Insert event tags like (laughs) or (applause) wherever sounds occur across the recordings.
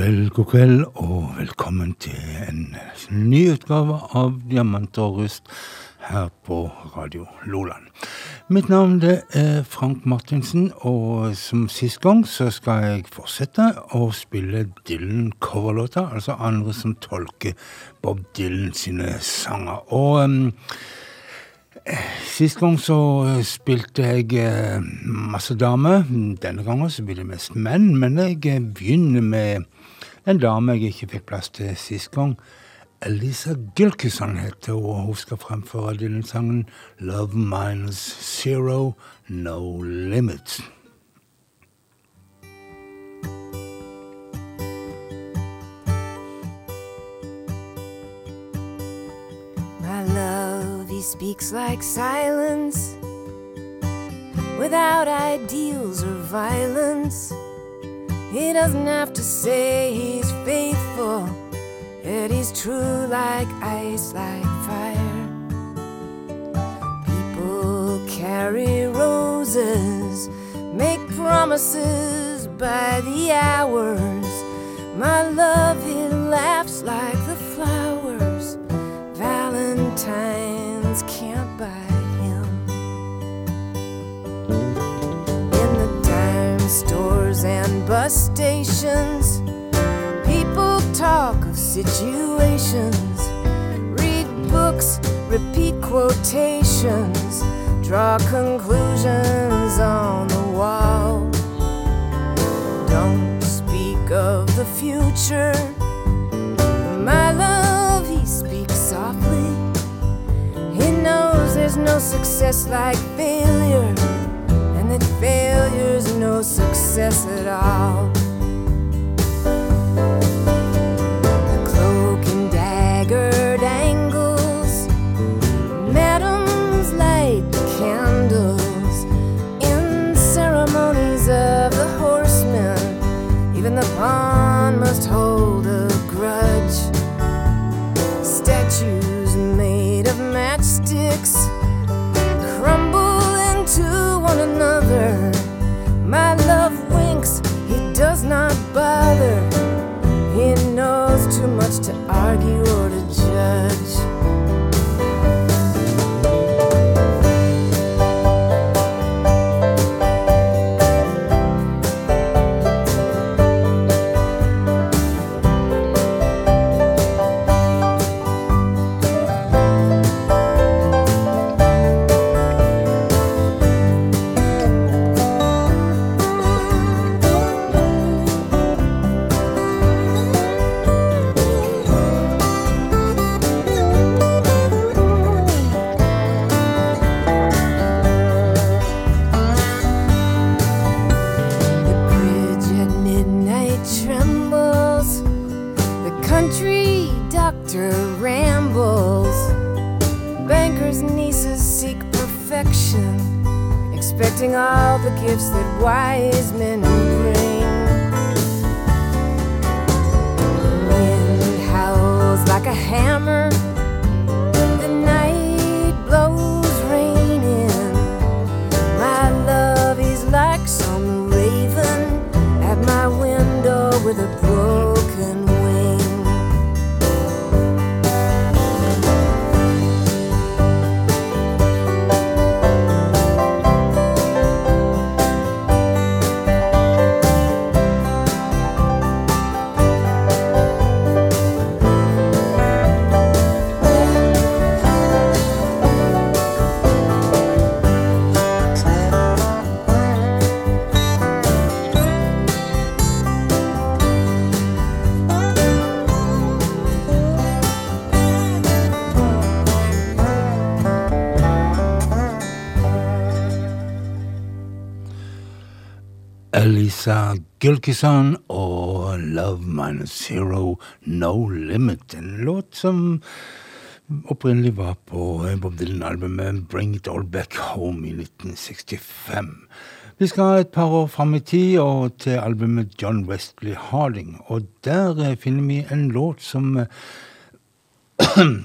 Kveld, god kveld, og velkommen til en ny utgave av Diamant og rust her på Radio Loland. Mitt navn det er Frank Martinsen, og som sist gang så skal jeg fortsette å spille Dylan-coverlåter, altså andre som tolker Bob Dylan sine sanger. Og um, Sist gang så spilte jeg eh, masse damer. Denne gangen så blir det mest menn. Men jeg begynner med en dame jeg ikke fikk plass til sist gang. Elisa Gilkison heter hun, og hun skal fremføre denne sangen 'Love Minus Zero No Limits'. My love, he speaks like silence without ideals or violence. He doesn't have to say he's faithful, yet he's true like ice, like fire. People carry roses, make promises by the hours. My love, he laughs like the flowers. Valentine's stores and bus stations, people talk of situations, read books, repeat quotations, draw conclusions on the wall. Don't speak of the future. My love, he speaks softly. He knows there's no success like failure, that failure's no success at all. Much to argue or to judge. Expecting all the gifts that wise men bring. Wind howls like a hammer. The night blows rain in. My love, like some raven at my window with a Gilkison og Love Minus Zero No Limit. En låt som opprinnelig var på Bob Dylan-albumet Bring It All Back Home i 1965. Vi skal et par år fram i tid og til albumet John Wesley Harding. Og der eh, finner vi en låt som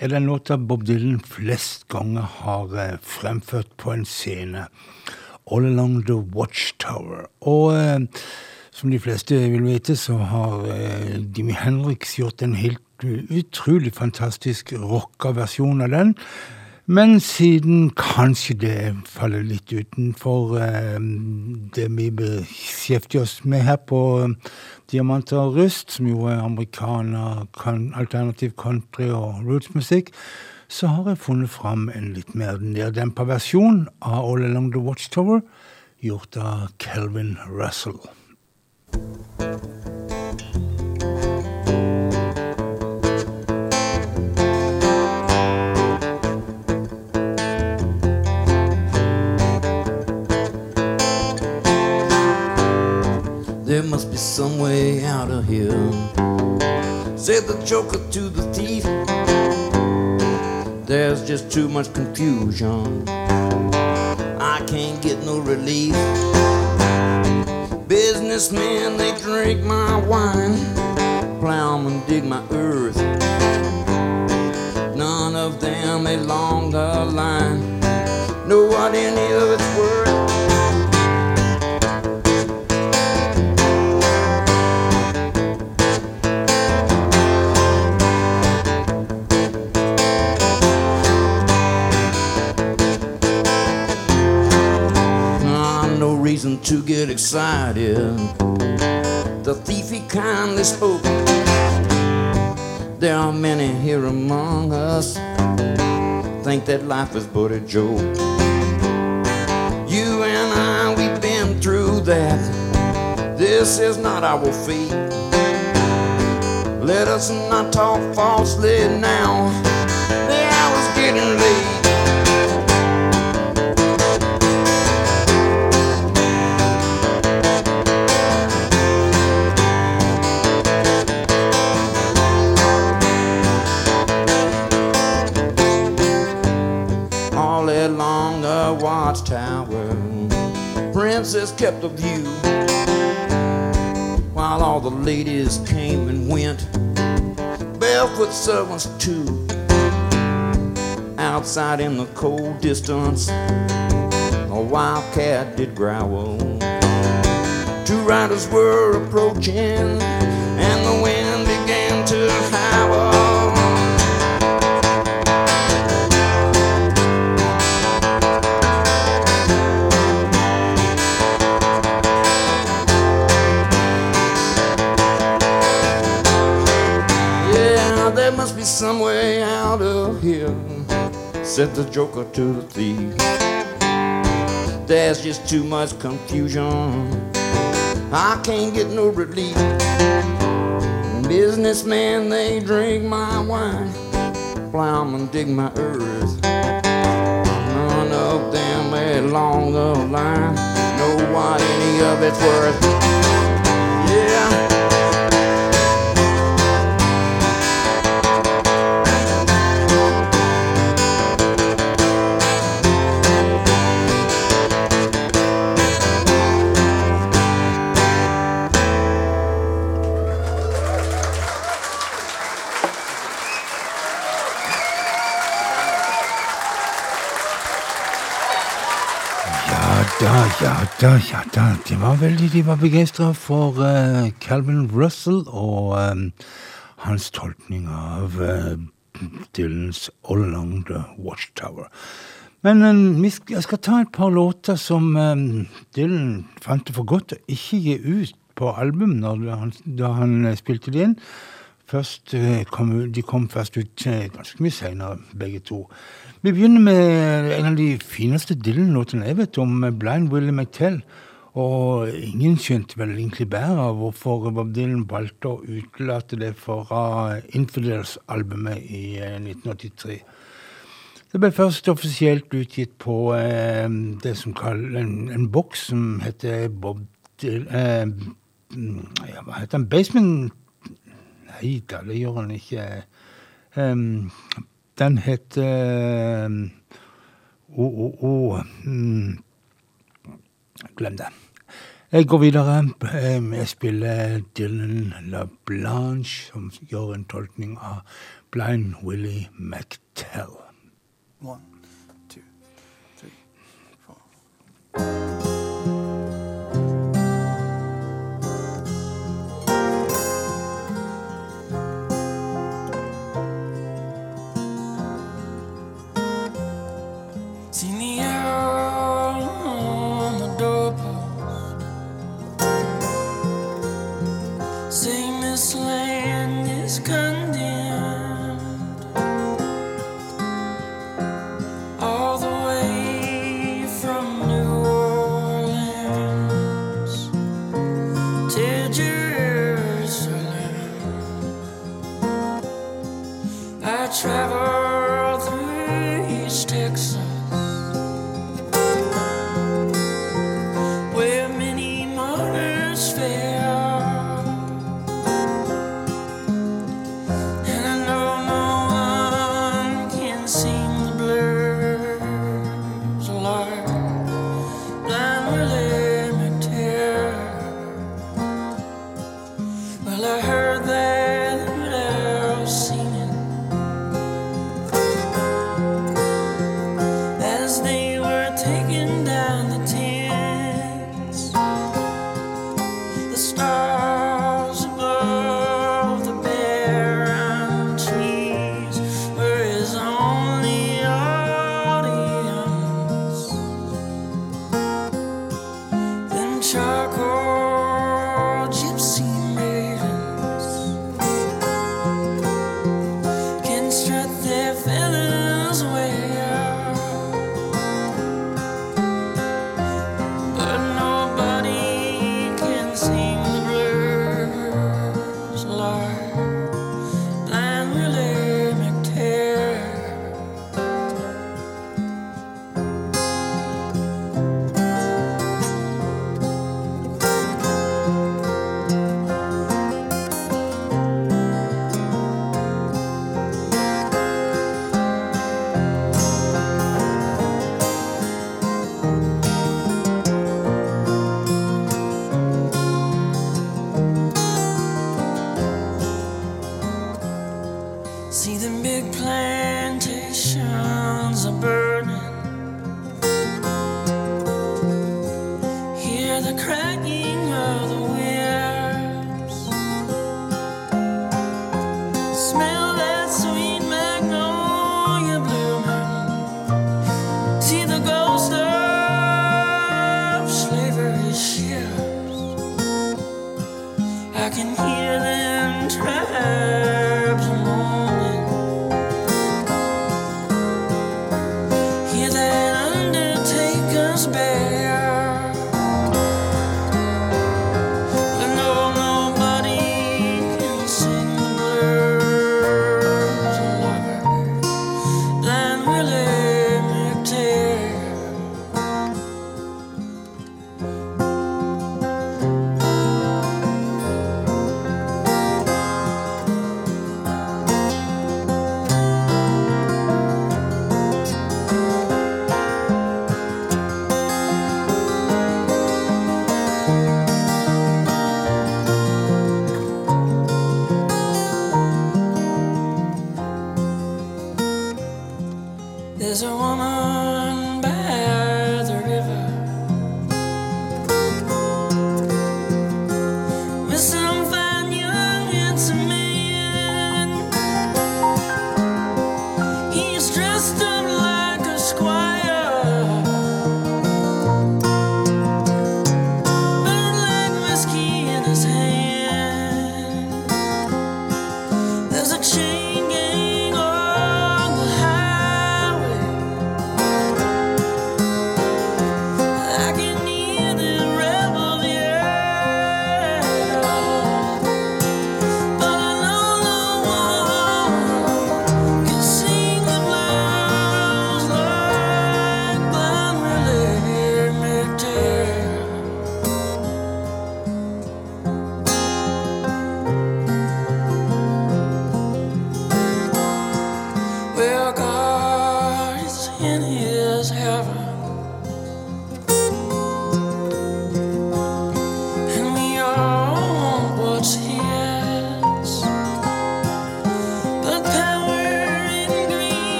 er den låta Bob Dylan flest ganger har eh, fremført på en scene. All Along The Watchtower. Og eh, Som de fleste vil vite, så har eh, Jimmy Henriks gjort en helt utrolig fantastisk rocka versjon av den. Men siden kanskje det faller litt utenfor eh, det vi beskjeftiger oss med her på eh, Diamanter og rust, som jo er amerikaner, kan, alternativ country og rootsmusikk, så har jeg funnet fram en litt mer neddempa versjon av All Along The Watchtower, gjort av Kelvin Russell. There must be some way out of here. Said the joker to the thief. There's just too much confusion. I can't get no relief. Businessmen, they drink my wine. Plowmen dig my earth. None of them along the line know what any of to get excited. The thief he kindly spoke. There are many here among us think that life is but a joke. You and I, we've been through that. This is not our fate. Let us not talk falsely now. Watchtower. Princess kept a view while all the ladies came and went. Barefoot servants, too. Outside in the cold distance, a wildcat did growl. Two riders were approaching, and the wind began to howl. Some way out of here, said the joker to the thief. There's just too much confusion. I can't get no relief. Businessmen, they drink my wine. Plowmen dig my earth. None of them along the line know what any of it's worth. Ja da, ja da. De var veldig de var begeistra for uh, Calvin Russell og um, hans tolkning av uh, Dylans All Along The Watchtower. Men um, jeg skal ta et par låter som um, Dylan fant det for godt å ikke gi ut på album når han, da han spilte det inn. Først, kom, de kom først ut ganske mye seinere, begge to. Vi begynner med en av de fineste Dylan-låtene jeg vet om, Blind Willie McTell. Og ingen skjønte vel egentlig bedre hvorfor Bob Dylan valgte å utelate det fra Infidels-albumet i 1983. Eh, det ble først offisielt utgitt på eh, det som kalles en, en boks som heter Bob Dylan eh, ja, Hva heter den? Basement Nei da, det gjør han ikke. Um, den heter Å, å, å Glem det. Jeg går videre. Jeg spiller Dylan La Blanche, som gjør en tolkning av Blind Willie McTell. One, two, three, four.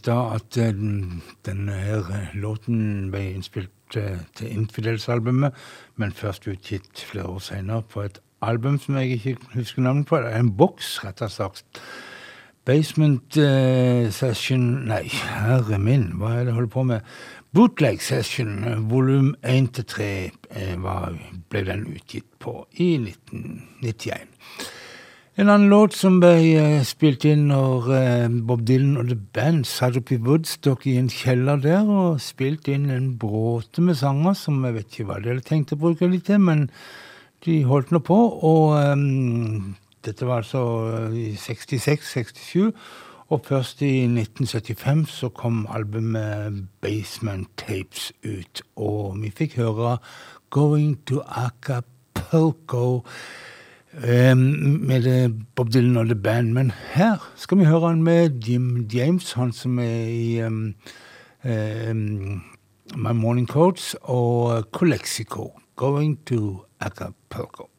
Stad at um, denne her låten ble innspilt uh, til Infidels-albumet, men først utgitt flere år seinere på et album som jeg ikke husker navnet på. Det er en boks, rett og slett. Basement Session Nei, herre min, hva er det jeg holder på med? Bootleg Session volum 1-3 ble den utgitt på i 1991. En annen låt som ble uh, spilt inn når uh, Bob Dylan og The Band satt oppe i Woodstock i en kjeller der og spilte inn en bråte med sanger som jeg vet ikke hva de hadde tenkt å bruke litt til, men de holdt nå på. Og um, dette var altså i 66-67. Og først i 1975 så kom albumet Basement Tapes ut, og vi fikk høre Going to Acapulco med Bob Dylan og The Band. Men her skal vi høre han med Jim James, han som er i um, um, My Morning Coats, og Colexico. Going to Acapulco.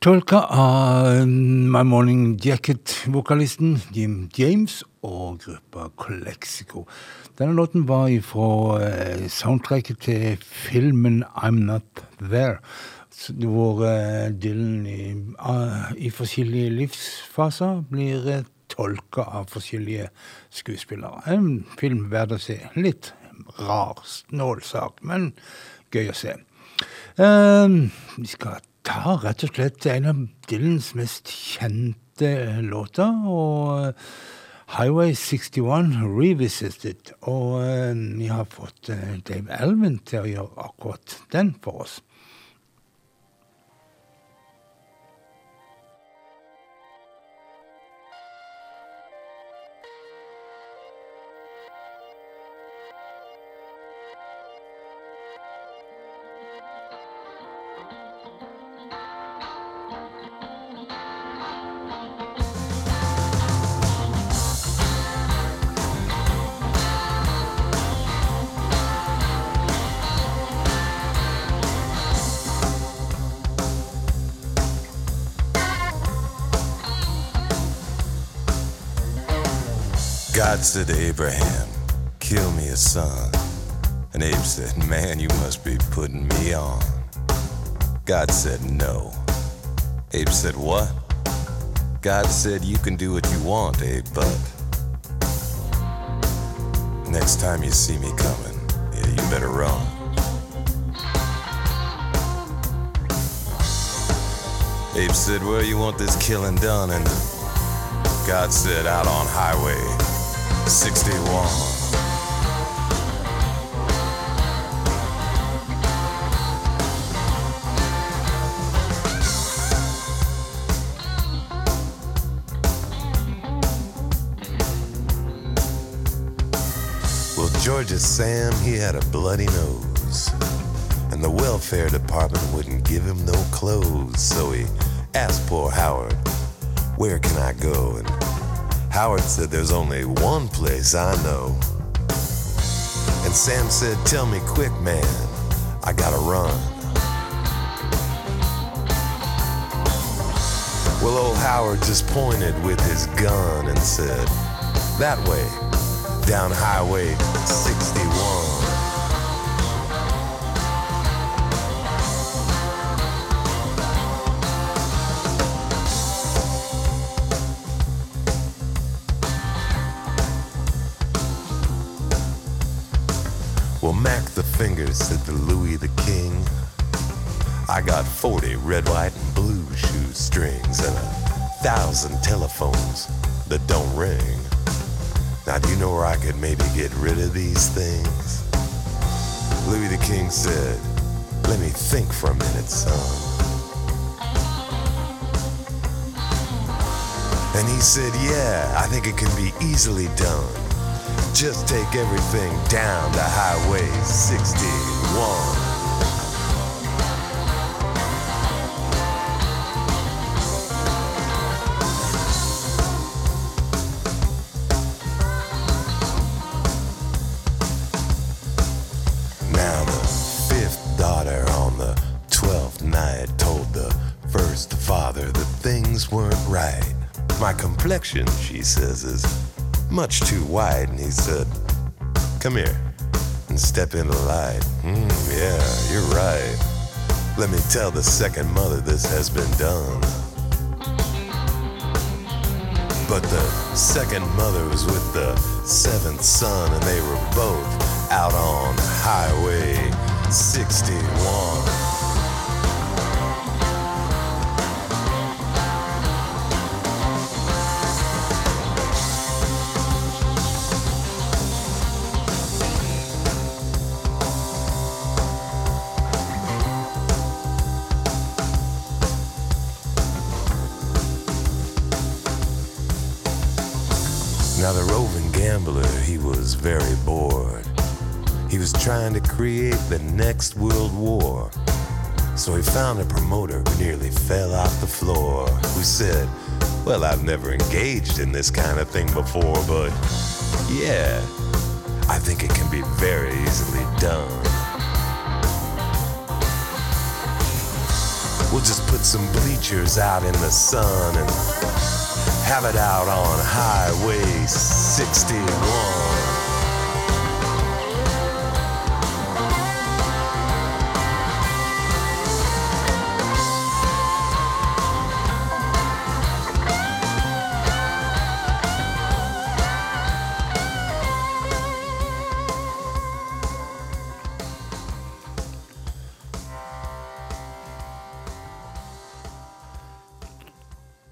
Tolka av My Morning Jacket-vokalisten Jim James og gruppa Colexico. Denne låten var fra eh, soundtracket til filmen I'm Not There. Hvor eh, Dylan i, uh, i forskjellige livsfaser blir tolka av forskjellige skuespillere. En film verdt å se. Litt rar, snål sak, men gøy å se. Uh, vi skal ta rett og slett en av Dylans mest kjente låter. og Highway 61 Revisited. Og vi har fått Dave Elvin til å gjøre akkurat den for oss. Said to Abraham, Kill me a son. And Abe said, Man, you must be putting me on. God said, No. Abe said, What? God said, You can do what you want, Abe, but next time you see me coming, yeah, you better run. Abe said, Where you want this killing done? And God said, Out on highway 61. Well, Georgia Sam, he had a bloody nose. And the welfare department wouldn't give him no clothes. So he asked poor Howard, Where can I go? And Howard said there's only one place I know. And Sam said, Tell me quick, man, I gotta run. Well, old Howard just pointed with his gun and said, That way, down Highway 61. Fingers, said the Louis the King. I got 40 red, white, and blue shoestrings and a thousand telephones that don't ring. Now, do you know where I could maybe get rid of these things? Louis the King said, Let me think for a minute, son. And he said, Yeah, I think it can be easily done. Just take everything down the Highway 61. Now the fifth daughter on the twelfth night told the first father that things weren't right. My complexion, she says, is much too wide, and he said, Come here and step into the light. Mm, yeah, you're right. Let me tell the second mother this has been done. But the second mother was with the seventh son, and they were both out on Highway 61. So he found a promoter who nearly fell off the floor, who said, Well, I've never engaged in this kind of thing before, but yeah, I think it can be very easily done. We'll just put some bleachers out in the sun and have it out on Highway 61.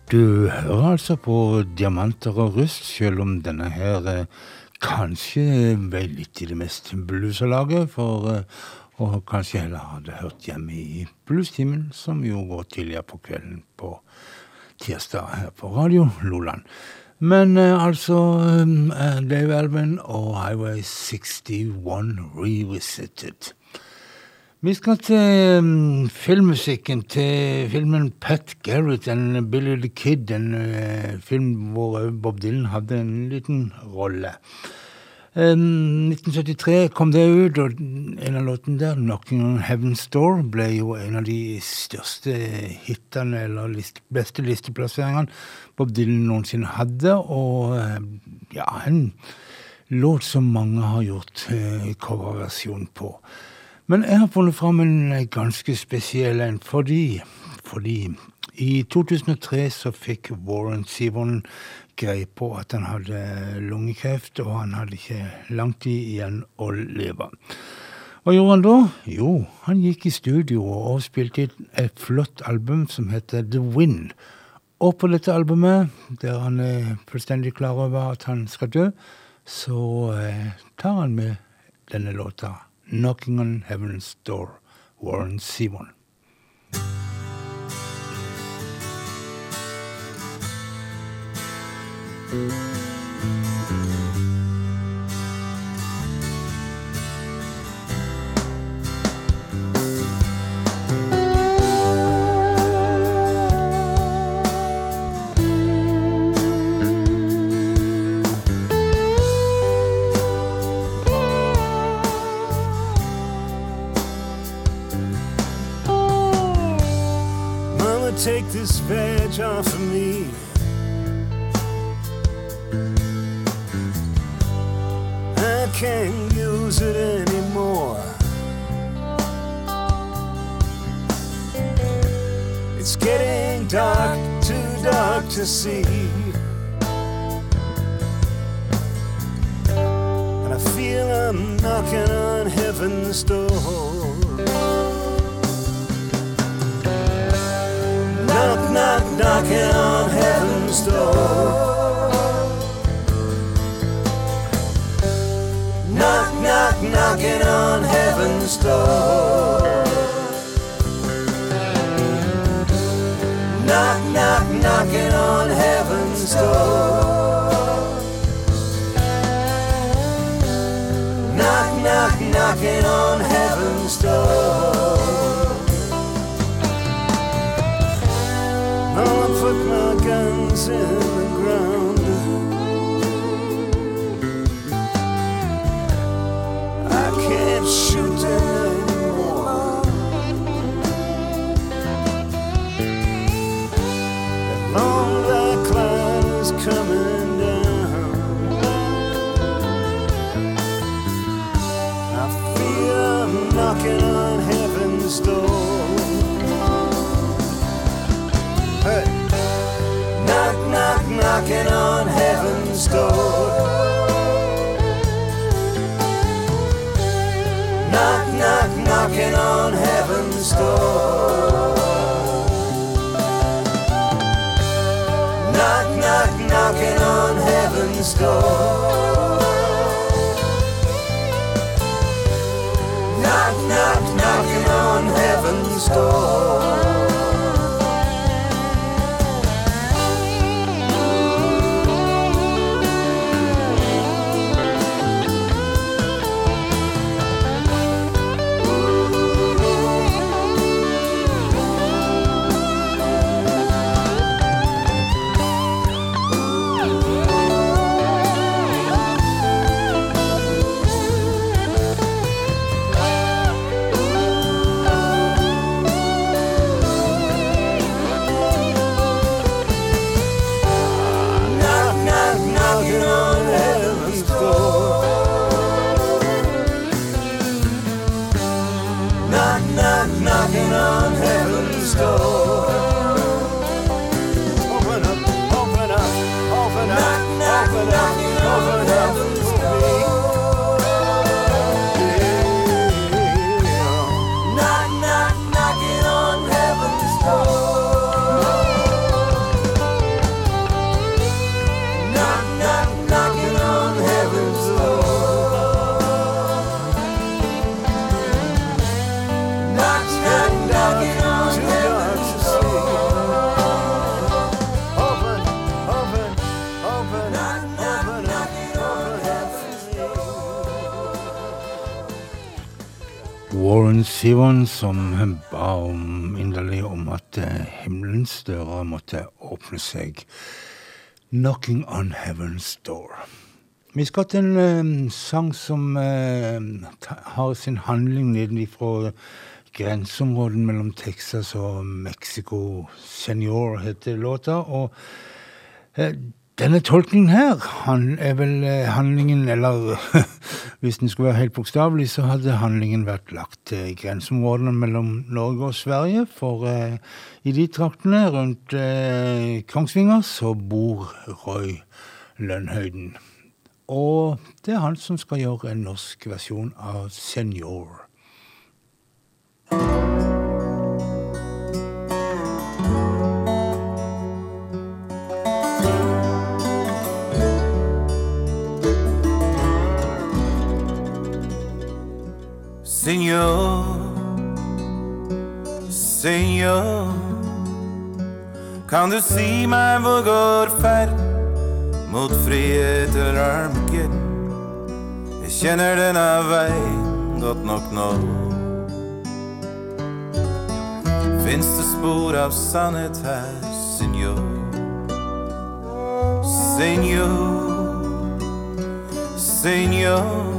Du hører altså på Diamanter og rust, selv om denne her eh, kanskje ble litt i det mest bluesa laget, for eh, og kanskje heller hadde hørt hjemme i bluestimen, som jo går tidligere på kvelden på tirsdag her på Radio Loland. Men eh, altså eh, Dave Alvin og Highway 61 Revisited. Vi skal til um, filmmusikken, til filmen Pat Garrett and Billy the Kid. En uh, film hvor Bob Dylan hadde en liten rolle. Um, 1973 kom det ut, og en av låtene der, 'Knocking on Heaven's Door', ble jo en av de største hitene, eller list, beste listeplasseringene Bob Dylan noensinne hadde. Og uh, ja, en låt som mange har gjort uh, coverversjon på. Men jeg har funnet fram en ganske spesiell en fordi, fordi i 2003 så fikk Warren Sivon greie på at han hadde lungekreft, og han hadde ikke lang tid igjen å leve. Hva gjorde han da? Jo, han gikk i studio og spilte et flott album som heter The Wind. Og på dette albumet, der han er fullstendig klar over at han skal dø, så eh, tar han med denne låta. Knocking on Heaven's Door, Warren Zevon. Dark, too dark to see. And I feel I'm knocking on heaven's door. knock, knock, knocking on heaven's door. Knock, knock, knocking on heaven's door. Knocking on heaven's door. Knock, knock, knocking on heaven's door. I'll put my guns in Knock, knock, knocking on heaven's door. Knock, knock, knocking on heaven's door. Knock, knock, knocking on heaven's door. On heaven's Sivon som ba om inderlig om at eh, himmelens dører måtte åpne seg. 'Knocking on Heaven's Door'. Vi skal til en eh, sang som eh, har sin handling nedenfra grenseområdet mellom Texas og Mexico. 'Senior' heter låta. og eh, denne tolkningen her han er vel eh, handlingen Eller (laughs) hvis den skulle være helt bokstavelig, så hadde handlingen vært lagt til grenseområdene mellom Norge og Sverige. For eh, i de traktene rundt eh, Kongsvinger så bor Roy Lønnhøyden. Og det er han som skal gjøre en norsk versjon av Senior. Senor, Senhor. Kan du si meg hvor går ferd mot frihet eller Armageddon? Jeg kjenner denne veien godt nok nå. Fins det spor av sannhet her, Senhor? Senhor, senor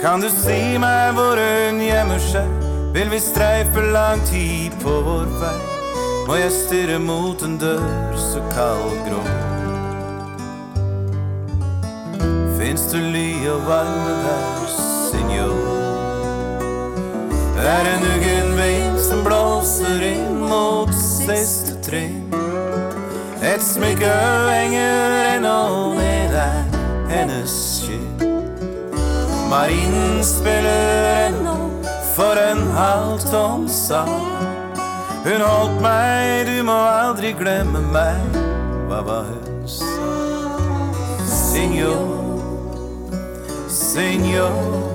kan du si meg hvor hun gjemmer seg? Vil vi streife lang tid på vår vei? Må jeg stirre mot en dør så kald og grå? Fins det ly og varme der, senor? Er en uggen vind som blåser inn mot siste trinn? Et smykke henger ennå ned der, hennes spiller ennå for en halvtom sang. Hun holdt meg, du må aldri glemme meg. Hva var hun sa? Signor, signor.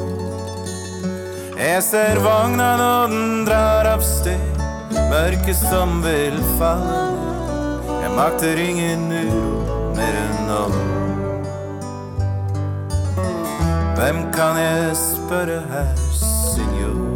Jeg ser vogna når den drar av sted, mørket som vil falle. Jeg makter ingen uro mer enn nå. Hvem kan jeg spørre her, senor?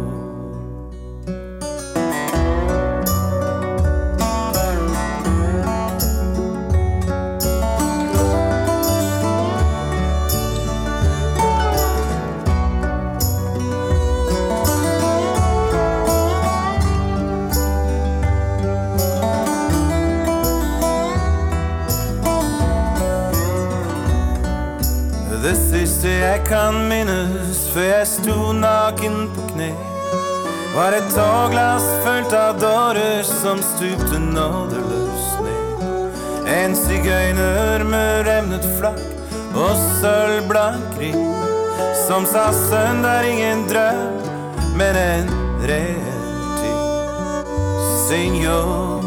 Siste jeg kan minnes før jeg sto naken på kne, var et tåglass fullt av dårer som stupte nådeløst ned. En sigøyner med revnet flakk og sølvblank ring, som sa sønn, det er ingen drøm, men en reell ting. Senor,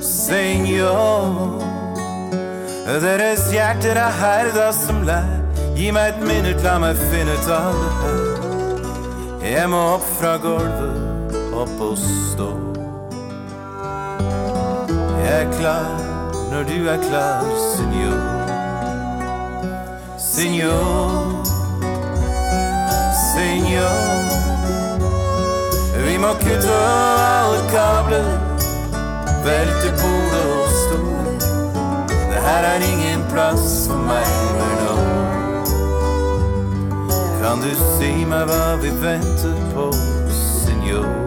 senor. Deres hjerter er herda som lær. Gi meg et minutt, la meg finne ut av det her. Jeg må opp fra gulvet, opp og stå. Jeg er klar når du er klar, senor. Senor, senor. Vi må kutte alle kabler, velte bordet og stå. Det her er ingen plass for meg Kan du si meg hva vi venter på, senor?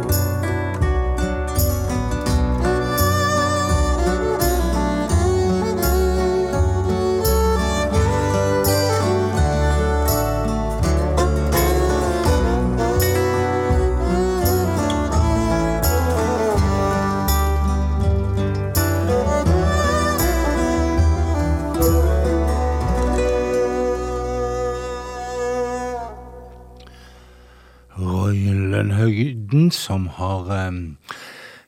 Som har um,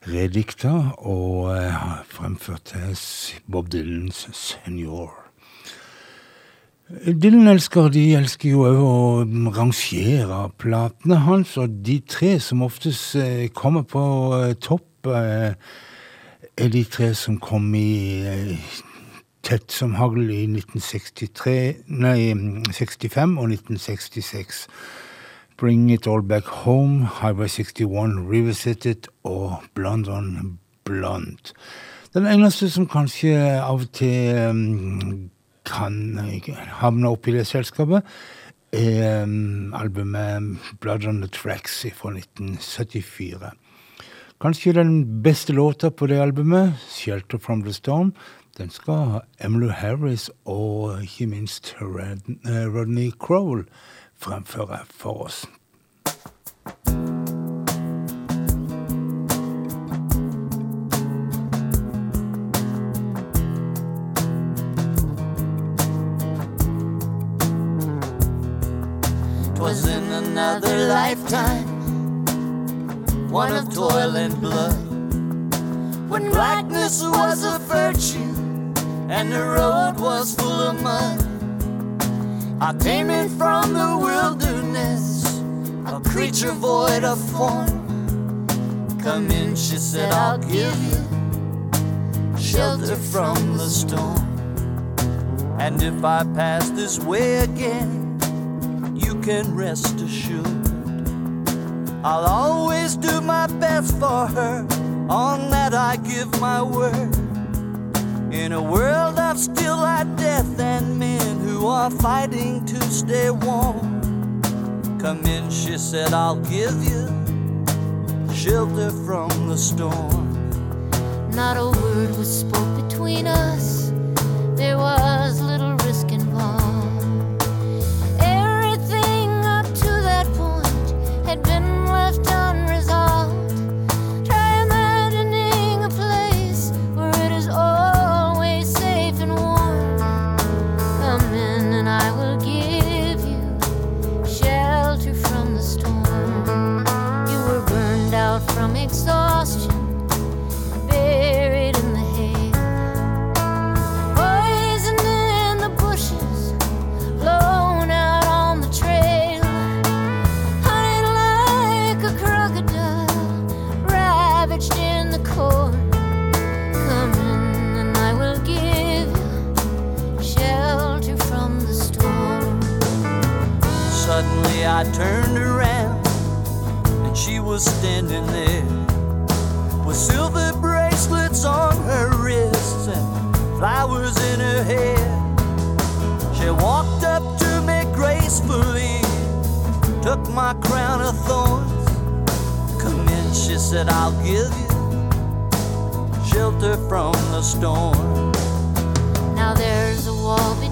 redikta og eh, fremført til Bob Dylans Senior. Dylan-elsker de elsker jo òg å rangere platene hans, og de tre som oftest eh, kommer på eh, topp, er de tre som kom i tett som hagl i 1963, nei, 65 og 1966. Bring It All Back Home, Highway 61 Revisited og Blonde on Blonde. Den eneste som kanskje av og til um, kan havne oppi det selskapet, er um, albumet Blood on the Tracks fra 1974. Kanskje den beste låta på det albumet, 'Shelter from the Storm', den skal Emily Harris og ikke minst Rodney Crowell fremføre for oss. was in another lifetime, one of toil and blood. When blackness was a virtue and the road was full of mud. I came in from the wilderness, a creature void of form. Come in, she said, I'll give you shelter from the storm. And if I pass this way again, you can rest assured. I'll always do my best for her, on that I give my word. In a world of still like death and men who are fighting to stay warm. Come in, she said, I'll give you shelter from the storm. Not a word was spoke between us. There was turned around and she was standing there with silver bracelets on her wrists and flowers in her hair. She walked up to me gracefully, took my crown of thorns. Come in, she said, I'll give you shelter from the storm. Now there's a wall between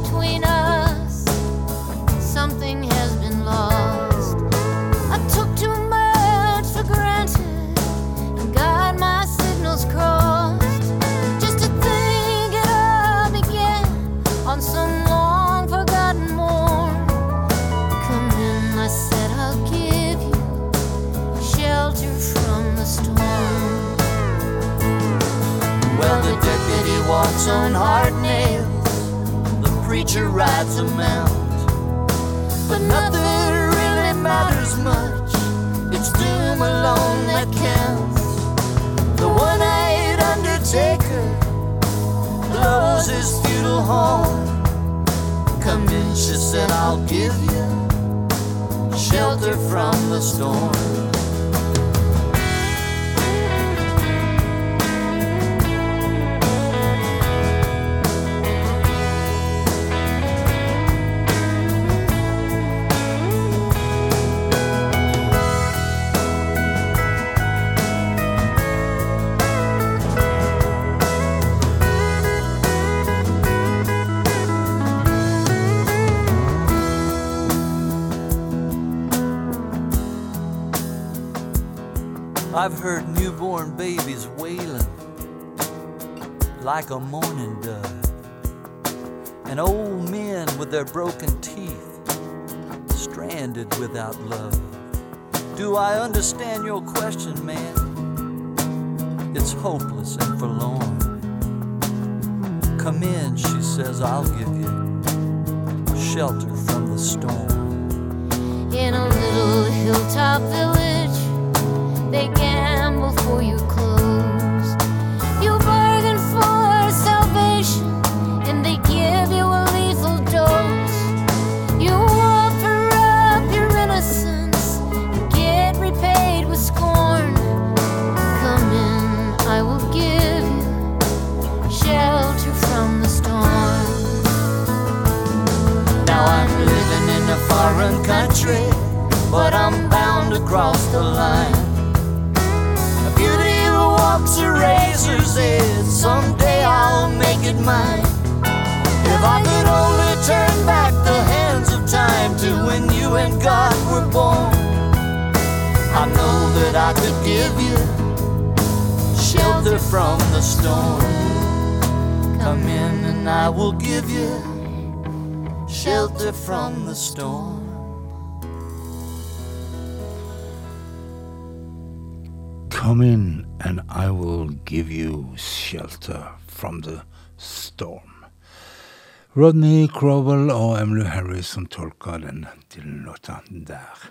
Rodney Crowell og Emily Harris som tolka den til låta der.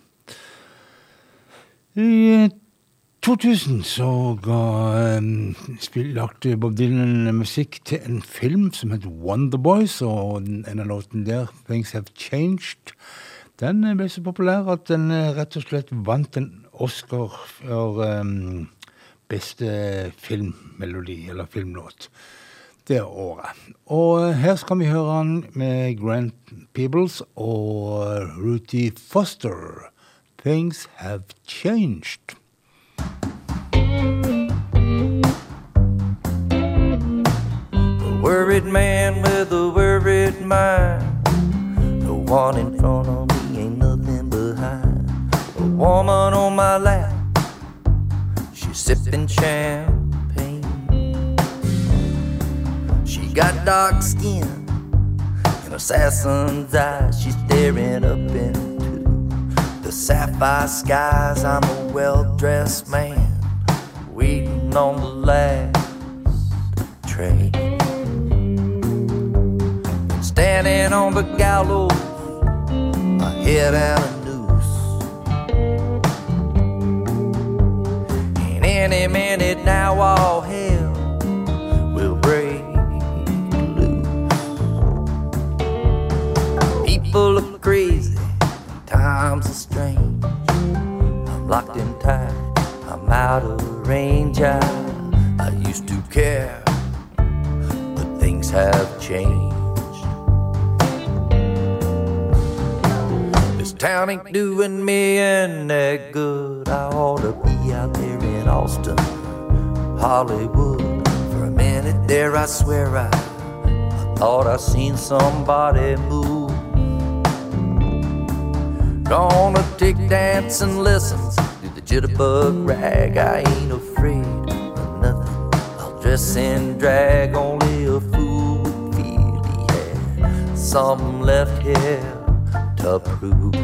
I 2000 så ga, spill, lagde Bob Dylan musikk til en film som het Wonder Boys, og en av låtene der, Things Have Changed, den ble så populær at den eh, rett og slett vant en Oscar for um, beste filmmelodi, eller filmlåt, det året. Og her skal vi høre han med Grant Peebles og Ruthie Foster. Things have changed. A worried man with a worried mind. The one in front of me ain't nothing behind. A woman on my lap, she's sipping champagne. Got dark skin and assassin's eyes. She's staring up into the sapphire skies. I'm a well dressed man waiting on the last train. Standing on the gallows, my head and a noose. And any minute now, all hell People are crazy, times are strange. I'm locked in tight, I'm out of range. I, I used to care, but things have changed. This town ain't doing me any good. I ought to be out there in Austin, Hollywood. For a minute there, I swear I, I thought I seen somebody move. Gonna take dancing lessons, do the jitterbug rag. I ain't afraid of nothing. I'll dress in drag, only a fool would feel he had some left here to prove.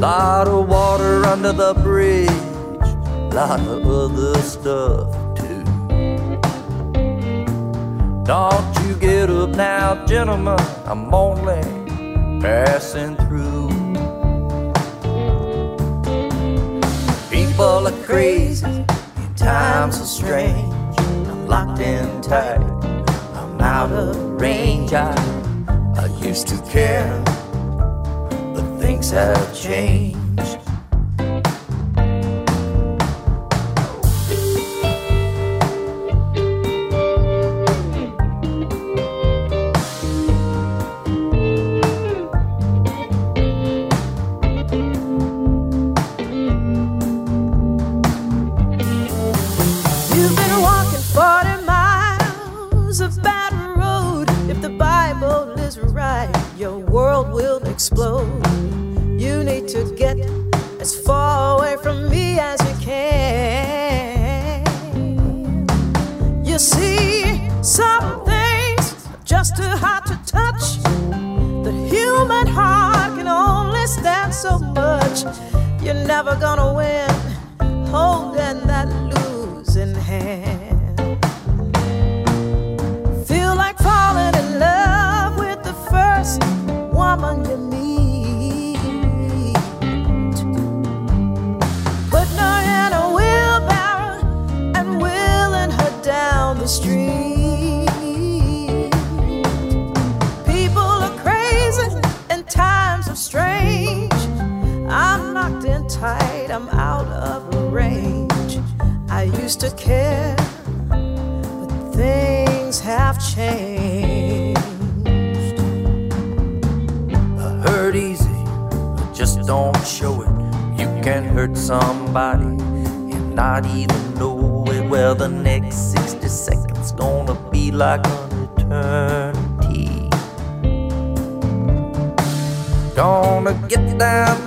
Lot of water under the bridge, lot of other stuff too. Don't you get up now, gentlemen, I'm only passing through. People are crazy, and times are strange. I'm locked in tight, I'm out of range. I, I used to care, but things have changed.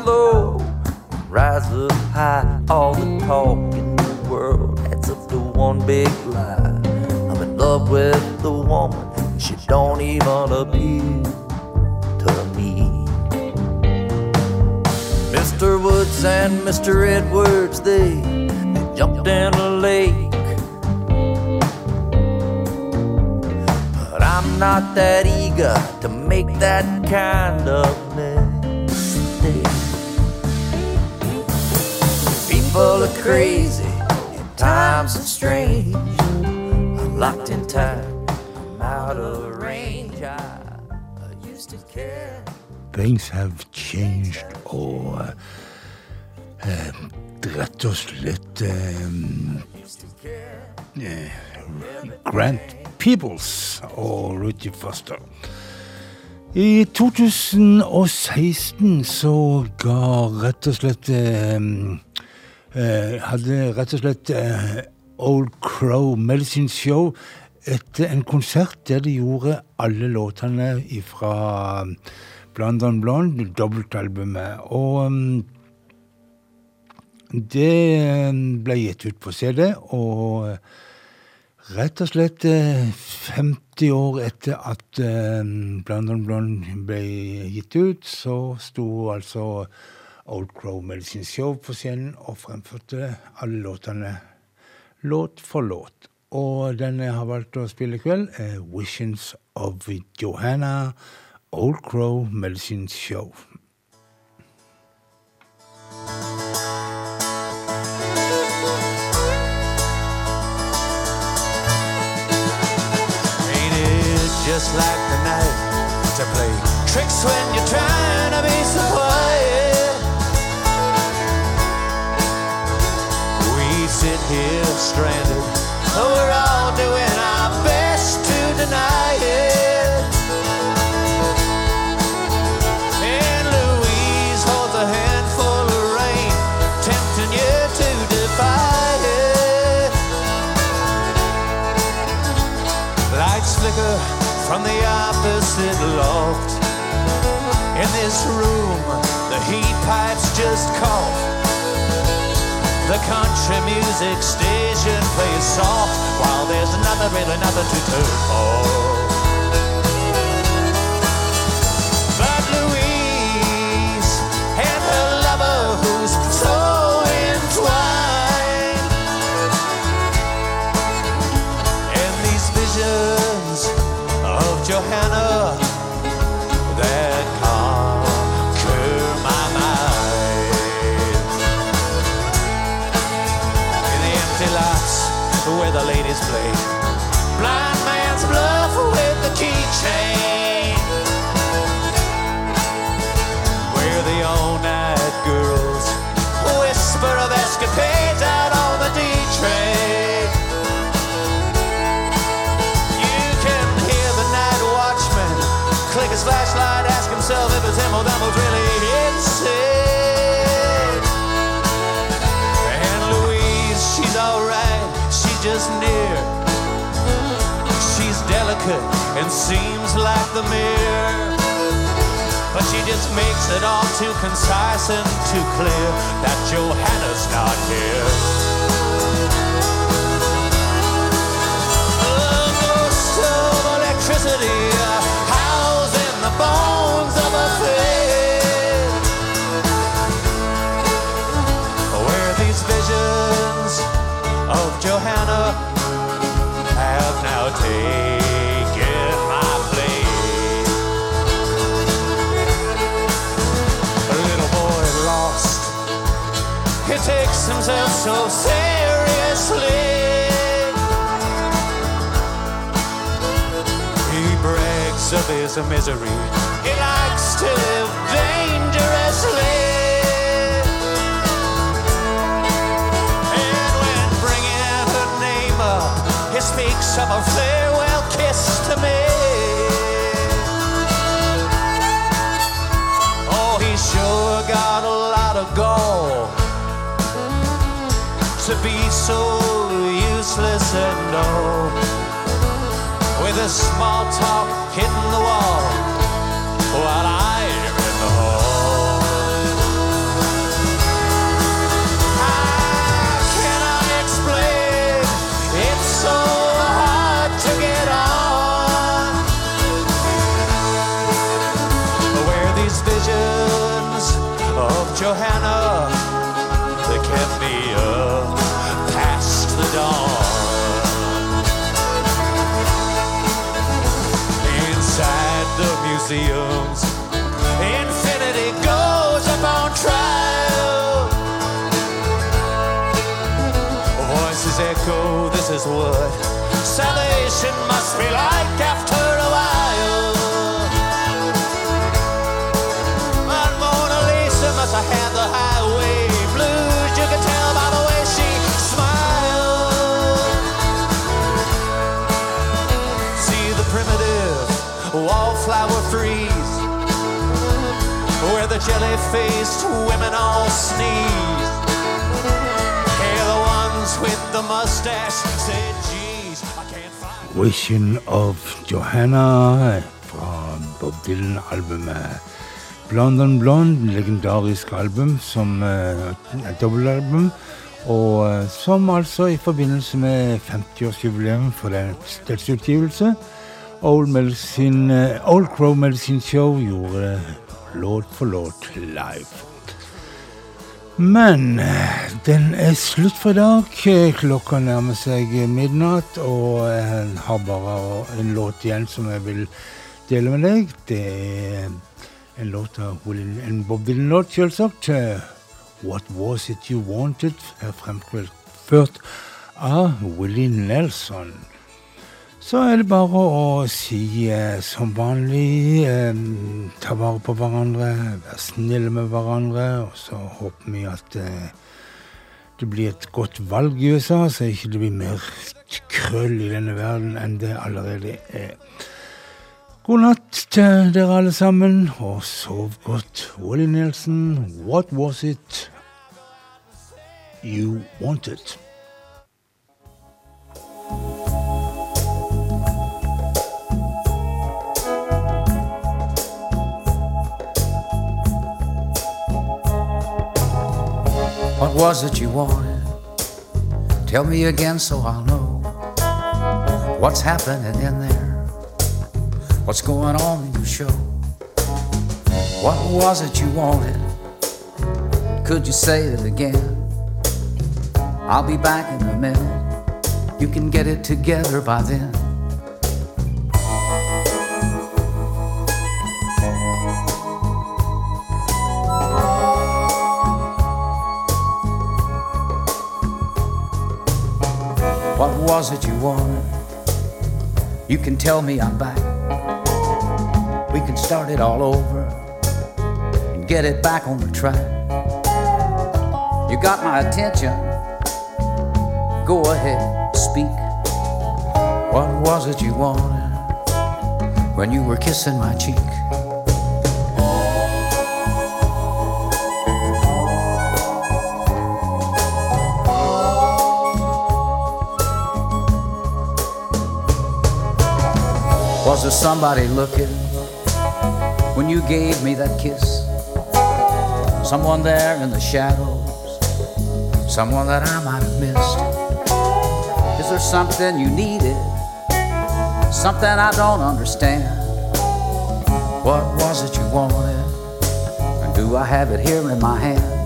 Low, rise up high. All the talk in the world adds up to one big lie. I'm in love with the woman, she don't even appeal to me. Mr. Woods and Mr. Edwards, they, they jumped in a lake. But I'm not that eager to make that kind of People of crazy, and times are strange. I'm locked in time, I'm out of range. I, used to care. Things have changed, og eh, rett og slett eh, eh, Grant Peebles og Rudy Foster. I 2016 så ga rett og slett eh, Hadde rett og slett eh, Old Crow Medicine Show etter en konsert der de gjorde alle låtene fra Blond on Blonde, dobbeltalbumet. Og um, det um, ble gitt ut på CD, og rett og slett eh, 50 år etter at Blond on Blonde ble gitt ut, så sto altså Old Crow Medicine Show på scenen og fremførte alle låtene låt for låt. Og den jeg har valgt å spille i kveld, er Visions of Johanna. Old Crow Medicine Show. Ain't it just like the night to play tricks when you're trying to be so stranded, we're all doing our best to deny it. And Louise holds a handful of rain, tempting you to defy it. Lights flicker from the opposite loft. In this room, the heat pipes just cough. The country music station plays soft while there's nothing, really nothing to for. And Louise Siloray she's just near she's delicate and seems like the mirror. But she just makes it all too concise and too clear that Johanna's not here. Himself so seriously. He brags of his misery. He likes to live dangerously. And when bringing her name up, he speaks of a farewell kiss to me. Oh, he sure got a to be so useless and dull. With a small talk hitting the wall while museums, infinity goes up on trial. Voices echo, this is what salvation sneeze. Vision of Johanna fra Bob Dylan-albumet Blonde Blonde, legendarisk album som er dobbeltalbum. Og eh, som altså i forbindelse med 50-årsjubileum for dens dødsutgivelse Old, Medicine, eh, Old Crow Medicine Show gjorde eh, låt for låt live. Men eh, den er slutt for i dag. Eh, Klokka nærmer seg midnatt, og jeg har bare en låt igjen som jeg vil dele med deg. Det er en låt av en Bob Dylan-låt, selvsagt. eh, What Was It You Wanted? er fremført av Willie Nelson. Så er det bare å si eh, som vanlig eh, ta vare på hverandre, være snille med hverandre, og så håper vi at eh, det blir et godt valg i USA, så ikke det blir mer krøll i denne verden enn det allerede er. God natt til dere alle sammen, og sov godt. Willie Nelson, what was it you wanted? What was it you wanted? Tell me again so I'll know what's happening in there. What's going on in your show? What was it you wanted? Could you say it again? I'll be back in a minute. You can get it together by then. Was it you wanted? You can tell me I'm back. We can start it all over and get it back on the track. You got my attention. Go ahead, speak. What was it you wanted when you were kissing my cheek? Was there somebody looking when you gave me that kiss? Someone there in the shadows, someone that I might have missed. Is there something you needed? Something I don't understand? What was it you wanted? And do I have it here in my hand?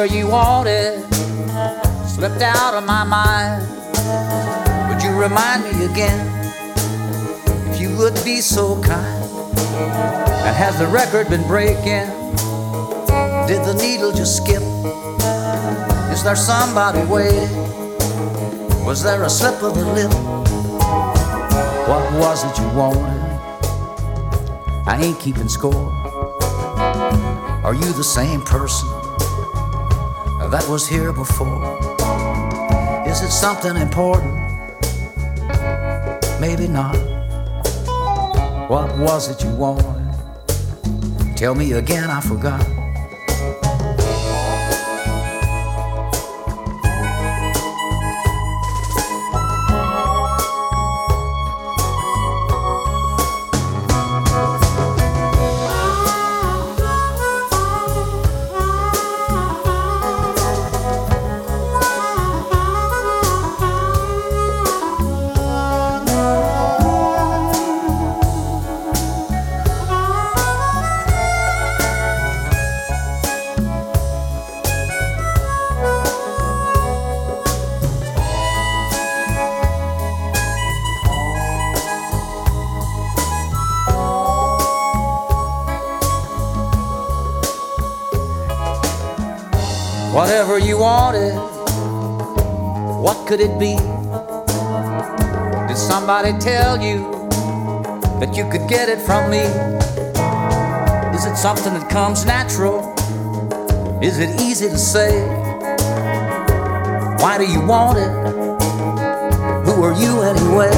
Whatever you wanted slipped out of my mind. Would you remind me again if you would be so kind? And has the record been breaking? Did the needle just skip? Is there somebody waiting? Was there a slip of the lip? What was it you wanted? I ain't keeping score. Are you the same person that was here before? Is it something important? Maybe not. What was it you wanted? Tell me again, I forgot. Could it be? Did somebody tell you that you could get it from me? Is it something that comes natural? Is it easy to say? Why do you want it? Who are you anyway?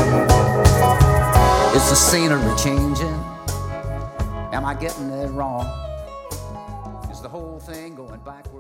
Is the scenery changing? Am I getting it wrong? Is the whole thing going backwards?